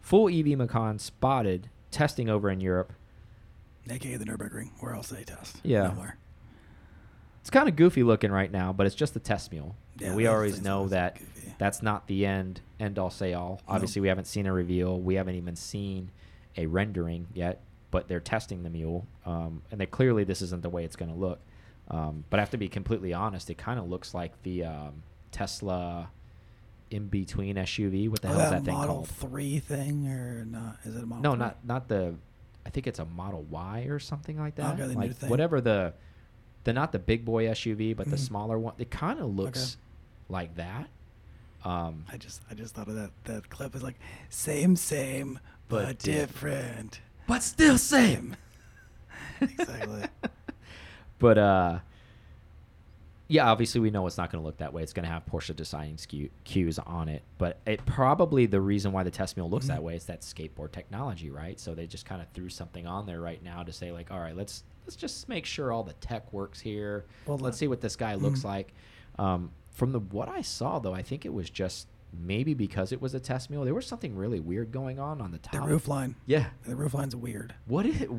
Full EV Macan spotted testing over in Europe. AKA the Nürburgring. Where else do they test? Yeah. Nowhere. It's kind of goofy looking right now, but it's just a test mule. Yeah, and we always know that goofy. that's not the end end all say all. Obviously, we haven't seen a reveal. We haven't even seen a rendering yet, but they're testing the mule, um, and they clearly this isn't the way it's going to look. Um, but I have to be completely honest. It kind of looks like the um, Tesla in between SUV. What the Oh, hell is that that thing Model called? 3 thing or not? Is it a Model No, 3? not not the. I think it's a Model Y or something like that. Okay, like whatever the, the not the big boy SUV, but the Mhm. smaller one. It kind of looks like that. Um, I just I just thought of that that clip is like same same But but, different. but still same. exactly. But uh, yeah, obviously we know it's not going to look that way. It's going to have Porsche designing skew- cues on it. But it probably the reason why the test mule looks that Mhm. way is that skateboard technology, right? So they just kind of threw something on there right now to say like, all right, let's let's just make sure all the tech works here. Well, let's see what this guy looks Mhm. like. Um, from the what I saw though, I think it was just maybe because it was a test mule. There was something really weird going on on the top. The roof line. Yeah. The roof line's weird. What is it?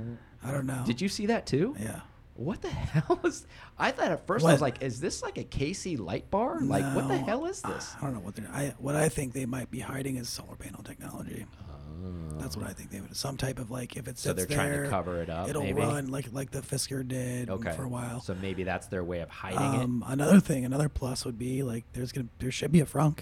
I don't know. Did you see that too? Yeah. What the hell is? I thought at first I was like, "Is this like a KC light bar? Like, what the hell is this?" I don't know what they're. I what I think they might be hiding is solar panel technology. That's what I think they would. Some type of like if it Oh. So they're trying to cover it up, It'll maybe? run like like the Fisker did Okay, for a while. So maybe that's their way of hiding Um, another thing, another plus would be like there's gonna there should be a frunk.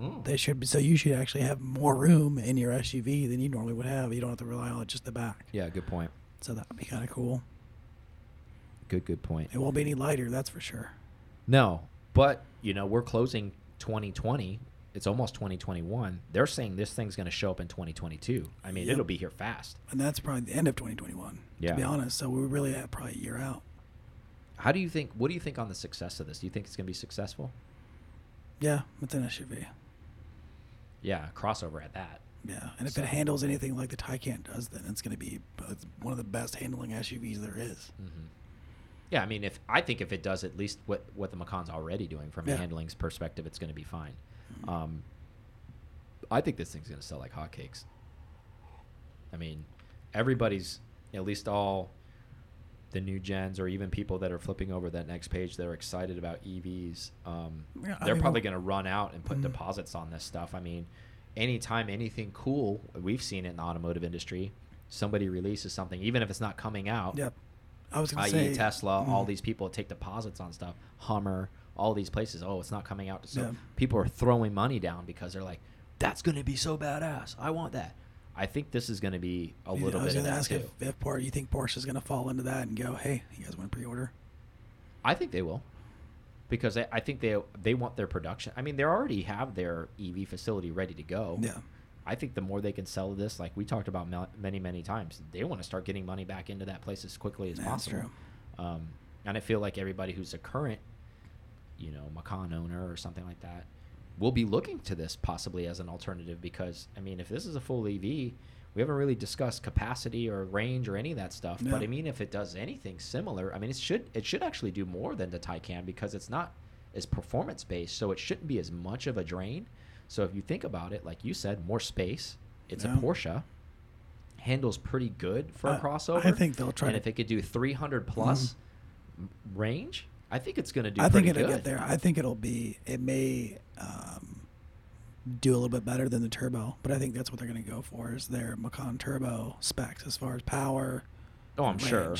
Mm. They should be so you should actually have more room in your SUV than you normally would have. You don't have to rely on just the back. Yeah, good point. So that would be kind of cool. Good, good point. It won't be any lighter, that's for sure. No, but you know we're closing 2020. It's almost 2021. They're saying this thing's going to show up in 2022. I mean, Yep. it'll be here fast. And that's probably the end of 2021. Yeah. To be honest, so we're really have probably a year out. How do you think? What do you think on the success of this? Do you think it's going to be successful? Yeah, it's an SUV. Yeah, crossover at that. Yeah, and if So- it handles anything like the Taycan does, then it's going to be uh, one of the best handling SUVs there is. hmm Yeah, I mean, if I think if it does at least what what the Macan's already doing from a Yeah. handling perspective, it's going to be fine. Um, I think this thing's going to sell like hotcakes. I mean, everybody's at least all the new gens or even people that are flipping over that next page that are excited about EVs. Um, Yeah, they're probably going to run out and put Mhm. deposits on this stuff. I mean, anytime anything cool, we've seen it in the automotive industry. Somebody releases something, even if it's not coming out. Yep. I was going to say Tesla, all mm, these people take deposits on stuff, Hummer, all these places. Oh, it's not coming out. So Yeah. people are throwing money down because they're like, "That's going to be so badass. I want that." I think this is going to be a you- little I was bit of that ask too. if, if Porsche, you think Porsche's going to fall into that and go, hey, you guys want to pre-order? I think they will, because I, I think they they want their production. I mean, they already have their EV facility ready to go. Yeah. I think the more they can sell this, like we talked about many many times, they want to start getting money back into that place as quickly as Yeah, that's possible. Um, and I feel like everybody who's a current, you know, Macan owner or something like that, will be looking to this possibly as an alternative because I mean, if this is a full EV, we haven't really discussed capacity or range or any of that stuff. But I mean, if it does anything similar, I mean, it should it should actually do more than the Taycan because it's not as performance based, so it shouldn't be as much of a drain. So if you think about it, like you said, more space. It's Yeah. a Porsche. Handles pretty good for a crossover. I think they'll try And if it could do 300 plus m- range, I think it's going to do. I think it'll good. get there. I think it'll be. It may um, do a little bit better than the turbo, but I think that's what they're going to go for is their Macan turbo specs as far as power. Oh, I'm and sure.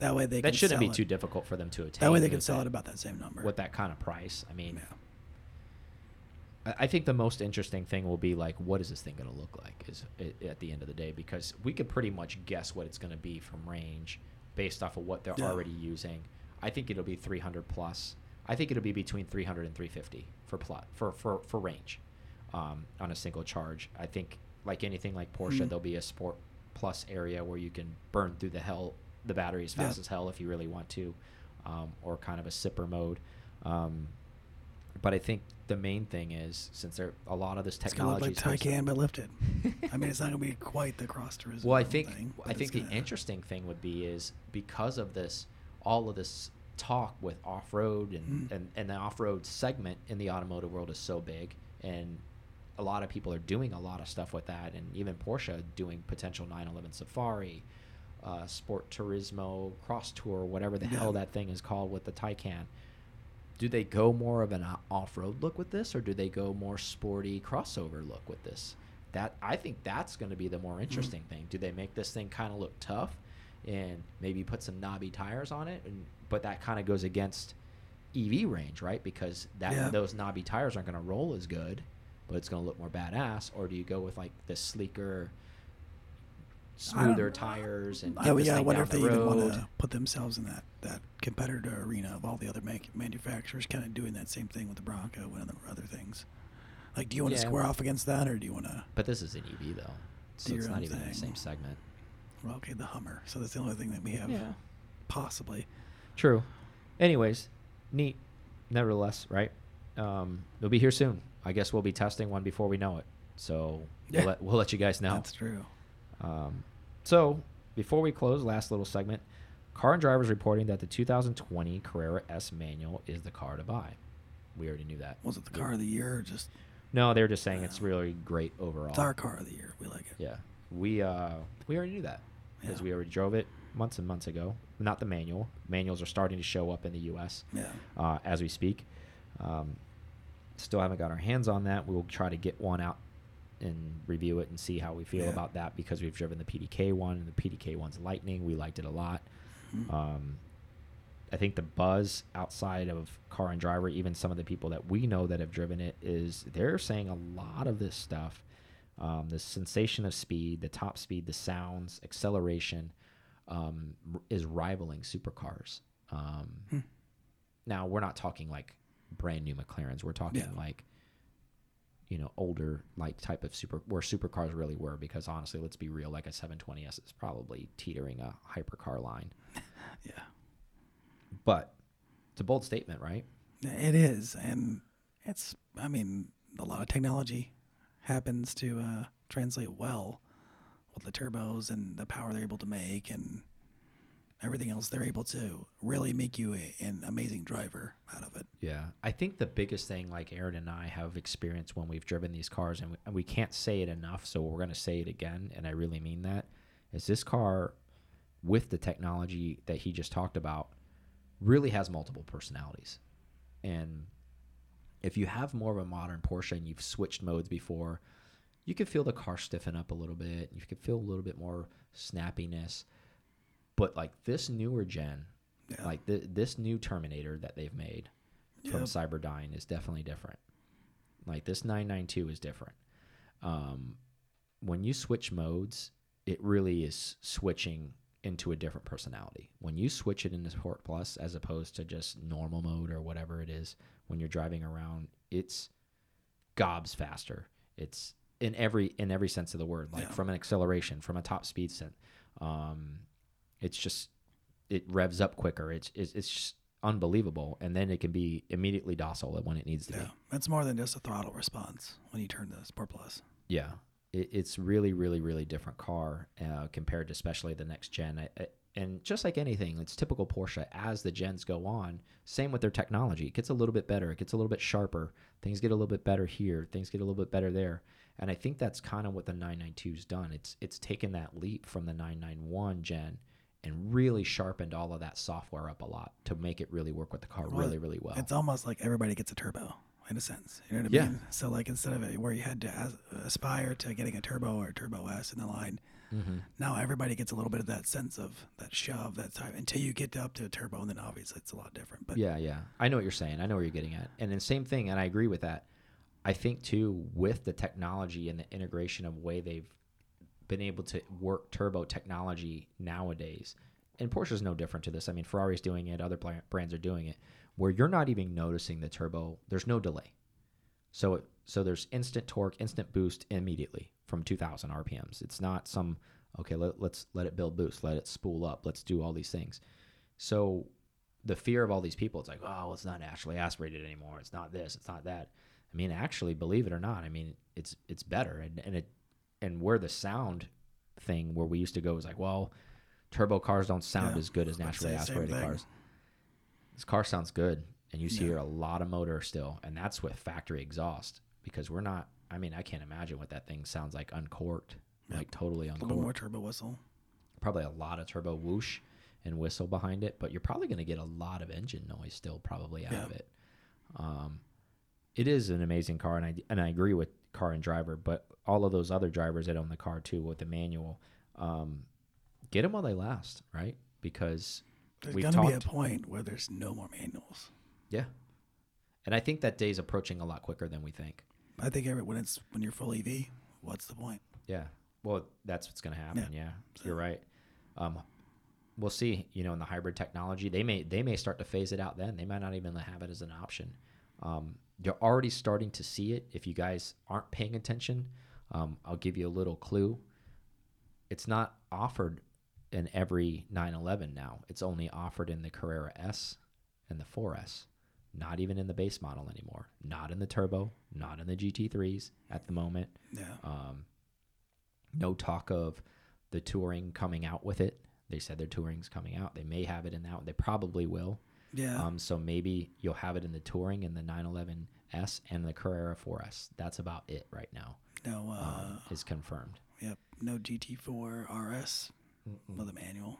That way they That can shouldn't be it- too difficult for them to attain. That way they can sell that- it about that same number. with that kind of price. I mean, Yeah. I- I think the most interesting thing will be like, what is this thing going to look like? Is at the end of the day because we could pretty much guess what it's going to be from range based off of what they're Yeah. already using. I think it'll be 300 plus. I think it'll be between 300 and 350 for plot for for for range um, on a single charge. I think like anything like Porsche, Mhm. there'll be a Sport Plus area where you can burn through the hell the battery as Yeah. fast as hell if you really want to, um, or kind of a sipper mode. Um, but I think the main thing is since there a lot of this It's technology. look like Taycan but lifted. I mean, it's not going to be quite the Cross Turismo. well, I think thing, I think the interesting thing would be is because of this, all of this talk with off road and, Mm. and and the off road segment in the automotive world is so big, and a lot of people are doing a lot of stuff with that, and even Porsche doing potential 911 Safari. Uh, Sport Turismo Cross Tour, whatever the Yeah. hell that thing is called with the Taycan. do they go more of an off-road look with this or do they go more sporty crossover look with this that i think that's going to be the more interesting thing do they make this thing kind of look tough and maybe put some knobby tires on it and but that kind of goes against ev range right because that Yeah. those knobby tires aren't going to roll as good but it's going to look more badass or do you go with like the sleeker smoother tires and I, yeah, I thing wonder if they the even want to put themselves in that, that competitor arena of all the other man- manufacturers kind of doing that same thing with the Bronco and other, other things. Like, do you want to Yeah. square off against that, or do you want to? But this is an EV though, so it's not even in the same segment. Well, okay, the Hummer. So that's the only thing that we have, Yeah. possibly. True. Anyways, neat. Nevertheless, right? Um, they'll be here soon. I guess we'll be testing one before we know it. So Yeah. we'll, let, we'll let you guys know. That's true. Um, so before we close, last little segment. Car and drivers reporting that the 2020 Carrera S manual is the car to buy. We already knew that. Was it the car of the year, or just No, they were just saying it's really great overall. it's our car of the year? We like it. Yeah, we uh we already knew that because Yeah. we already drove it. months and months ago. Not the manual. Manuals are starting to show up in the U.S. Yeah. Uh, as we speak. Um, still haven't got our hands on that. We'll try to get one out and review it and see how we feel Yeah. about that because we've driven the PDK one and the PDK one's Lightning. We liked it a lot. Mhm. Um, I think the buzz outside of car and driver, even some of the people that we know that have driven it, is they're saying a lot of this stuff. Um, the sensation of speed, the top speed, the sounds, acceleration um, is rivaling supercars. Um, Hmm. Now, we're not talking like brand new McLarens. We're talking Yeah. like, you know, older like type of super where supercars really were. Because honestly, let's be real, like a 720S is probably teetering a hypercar line. Yeah. But it's a bold statement, right? It is, and it's. I mean, a lot of technology happens to uh, translate well with the turbos and the power they're able to make, and everything else they're able to really make you a, an amazing driver out of it. Yeah. I think the biggest thing, like Aaron and I have experienced when we've driven these cars, and we, and we can't say it enough, so we're going to say it again, and I really mean that, is this car, with the technology that he just talked about, really has multiple personalities. And if you have more of a modern Porsche and you've switched modes before, you can feel the car stiffen up a little bit. You can feel a little bit more snappiness. But like this newer gen, Yeah. like th- this new Terminator that they've made from Yep. Cyberdyne is definitely different. Like this 992 is different. Um, when you switch modes, it really is switching into a different personality. When you switch it into Sport Plus as opposed to just normal mode or whatever it is, when you're driving around, it's gobs faster. It's in every in every sense of the word, like Yeah. from an acceleration, from a top speed sense. Um, it's just it revs up quicker. It's it's, it's just unbelievable, and then it can be immediately docile when it needs to Yeah, be. it's more than just a throttle response when you turn the Sport Plus. Yeah, it, it's really, really, really different car uh, compared to especially the next gen. I, I, and just like anything, it's typical Porsche. As the gens go on, same with their technology. It gets a little bit better. It gets a little bit sharper. Things get a little bit better here. Things get a little bit better there. And I think that's kind of what the 992's done. It's it's taken that leap from the 991 gen and really sharpened all of that software up a lot to make it really work with the car Well, really, really well. It's almost like everybody gets a turbo in a sense. You know what I Yeah. mean? So like instead of it, where you had to as, aspire to getting a turbo or a turbo S in the line, hmm now everybody gets a little bit of that sense of that shove, that time until you get up to a turbo, and then obviously it's a lot different. But yeah, yeah. I know what you're saying. I know where you're getting at. And the same thing, and I agree with that. I think too, with the technology and the integration of way they've been able to work turbo technology nowadays, and Porsche's no different to this. I mean, Ferrari's doing it, other brands are doing it, where you're not even noticing the turbo. There's no delay. So it, so there's instant torque, instant boost immediately from 2,000 RPMs. It's not some okay. Let, let's let it build boost, let it spool up, let's do all these things. So the fear of all these people, it's like, oh, well, it's not naturally aspirated anymore. It's not this, it's not that. I mean, actually, believe it or not, I mean, it's it's better, and and it and where the sound thing where we used to go was like, well, turbo cars don't sound Yeah, as good as I was about to naturally say the same aspirated cars. This car sounds good, and you Yeah. here a lot of motor still, and that's with factory exhaust because we're not. I mean, I can't imagine what that thing sounds like uncorked, Yep. like totally uncorked. a little more turbo whistle. probably a lot of turbo whoosh and whistle behind it, but you're probably going to get a lot of engine noise still probably out Yeah. of it. Um, it is an amazing car, and I and I agree with car and driver, but all of those other drivers that own the car too with the manual, um, get them while they last, right? Because There's going to be a point where there's no more manuals. yeah, and I think that day's approaching a lot quicker than we think. I think every, when it's when you're full EV, what's the point? Yeah. Well, that's what's going to happen. Yeah. You're right. Um, we'll see. You know, in the hybrid technology, they may they may start to phase it out. Then they might not even have it as an option. Um, you're already starting to see it. If you guys aren't paying attention, um, I'll give you a little clue. It's not offered in every 911 now. It's only offered in the Carrera S and the 4S. Not even in the base model anymore. Not in the turbo. Not in the GT3s at the moment. Yeah. Um, no talk of the touring coming out with it. They said their touring's coming out. They may have it in that one. They probably will. Yeah. Um, so maybe you'll have it in the touring in the 911S and the Carrera 4S. That's about it right now. no. Uh, Um, is confirmed. yep. No GT4 RS with a manual.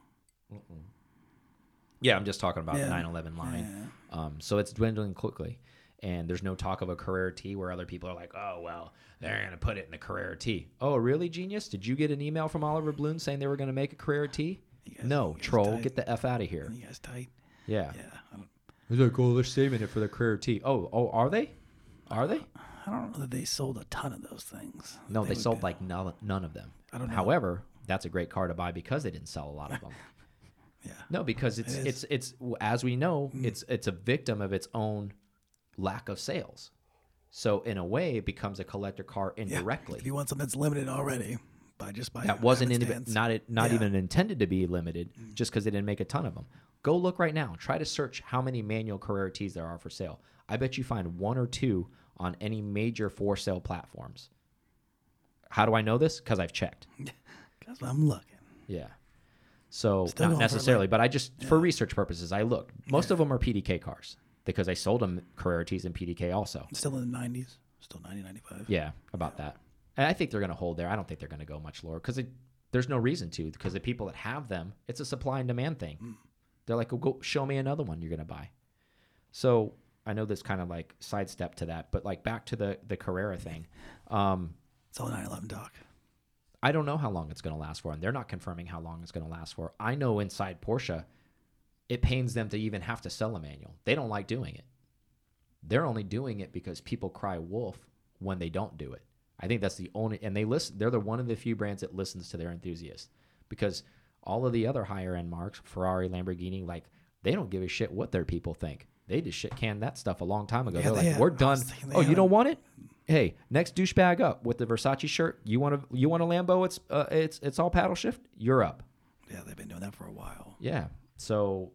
Yeah, I'm just talking about Yeah. the 911 line. Yeah. Um, so it's dwindling quickly, and there's no talk of a Carrera T where other people are like, "Oh well, they're gonna put it in the Carrera T." Oh, really, genius? Did you get an email from Oliver Blume saying they were gonna make a Carrera T? No, troll, tight? get the f out of here. You guys tight? Yeah. Yeah. I don't, He's like, "Oh, they're saving it for the Carrera T." Oh, oh, are they? Are they? I don't know that they sold a ton of those things. No, they would sold like none, none of them. I don't know. However, that's a great car to buy because they didn't sell a lot of them. Yeah. No, because it's It it's it's as we know, Mm. it's it's a victim of its own lack of sales. So in a way, it becomes a collector car Yeah. indirectly. If you want something that's limited already, by just by that wasn't in, not it- not Yeah. even intended to be limited, just because they didn't make a ton of them. Go look right now. Try to search how many manual Carrera T's there are for sale. I bet you find one or two on any major for sale platforms. How do I know this? Because I've checked. Because I'm looking. Yeah. So Still not going for it, necessarily, but I just for research purposes, I looked. Most of them are PDK cars because I sold them Carrera T's and PDK also. Still in the 90s. Still 90, 95. Yeah, about that. And I think they're going to hold there. I don't think they're going to go much lower because there's no reason to. Because the people that have them, it's a supply and demand thing. Mm. They're like, well, go show me another one you're going to buy. So I know this kind of like sidestep to that, but like back to the the Carrera thing. Um, It's all 911 talk. I don't know how long it's going to last for, and they're not confirming how long it's going to last for. I know inside Porsche, it pains them to even have to sell a manual. They don't like doing it. They're only doing it because people cry wolf when they don't do it. I think that's the only, and they listen. They're the one of the few brands that listens to their enthusiasts because all of the other higher end marques, Ferrari, Lamborghini, like they don't give a shit what their people think. They just shit canned that stuff a long time ago. Yeah, They're they like, have- we're done. was thinking they Oh, you don't want it? Hey, next douchebag up with the Versace shirt. You want to you want a Lambo? It's uh, it's it's all paddle shift. You're up. Yeah, they've been doing that for a while. Yeah. So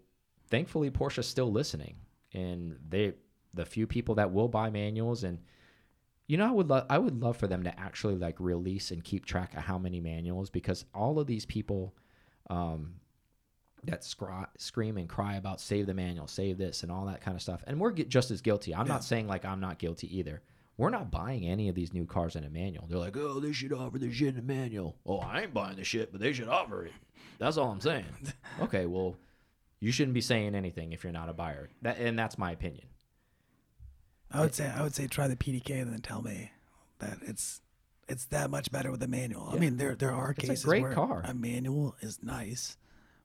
thankfully Porsche's still listening, and they the few people that will buy manuals and you know I would love I would love for them to actually like release and keep track of how many manuals because all of these people um, that scry- scream and cry about save the manual, save this, and all that kind of stuff, and we're just as guilty. I'm Yeah. not saying like I'm not guilty either. We're not buying any of these new cars in a manual. They're like, oh, they should offer the shit in a manual. Oh, I ain't buying the shit, but they should offer it. That's all I'm saying. okay, well, you shouldn't be saying anything if you're not a buyer. That and that's my opinion. I would say I would say try the PDK and then tell me that it's it's that much better with a manual. I mean, there there are It's a cases great where car. a manual is nice,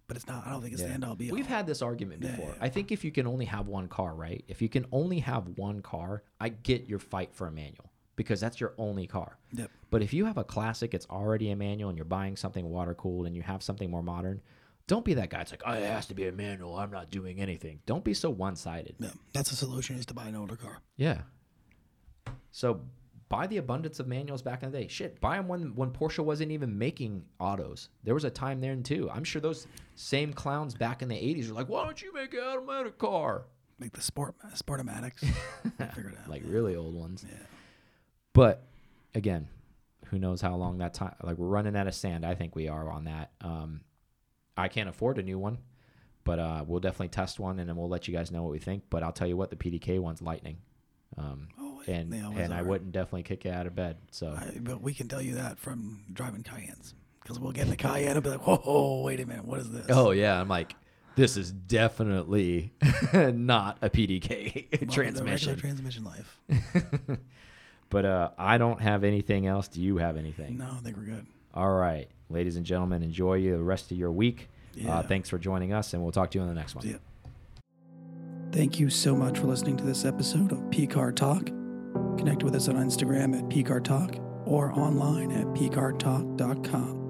but it's not. I don't think it's the end all be all. We've had this argument Yeah, before. yeah. I think if you can only have one car, right? If you can only have one car, I get your fight for a manual because that's your only car. Yep. But if you have a classic, it's already a manual, and you're buying something water cooled, and you have something more modern, don't be that guy. It's like, oh, it has to be a manual. I'm not doing anything. Don't be so one sided. Yeah, that's the solution is to buy an older car. Yeah. So buy the abundance of manuals back in the day. Shit, buy them when when Porsche wasn't even making autos. There was a time then too. I'm sure those same clowns back in the 80s were like, "Why don't you make an automatic car?" Make the sport Sportomatics. Figure it out. Like really old ones. Yeah. But again, who knows how long that time? Like we're running out of sand. I think we are on that. Um, I can't afford a new one, but uh, we'll definitely test one and then we'll let you guys know what we think. But I'll tell you what, the PDK one's lightning. Um, And and I wouldn't definitely kick you out of bed. So I, but we can tell you that from driving Cayennes because we'll get in the Cayenne and be like, whoa, whoa, wait a minute, what is this? Oh yeah, I'm like, this is definitely not a PDK Welcome transmission. transmission life. but uh, I don't have anything else. Do you have anything? No, I think we're good. All right, ladies and gentlemen, enjoy the rest of your week. Yeah. Uh, thanks for joining us, and we'll talk to you on the next one. See ya. Thank you so much for listening to this episode of P Car Talk. Connect with us on Instagram at PCAR or online at PCARTalk.com.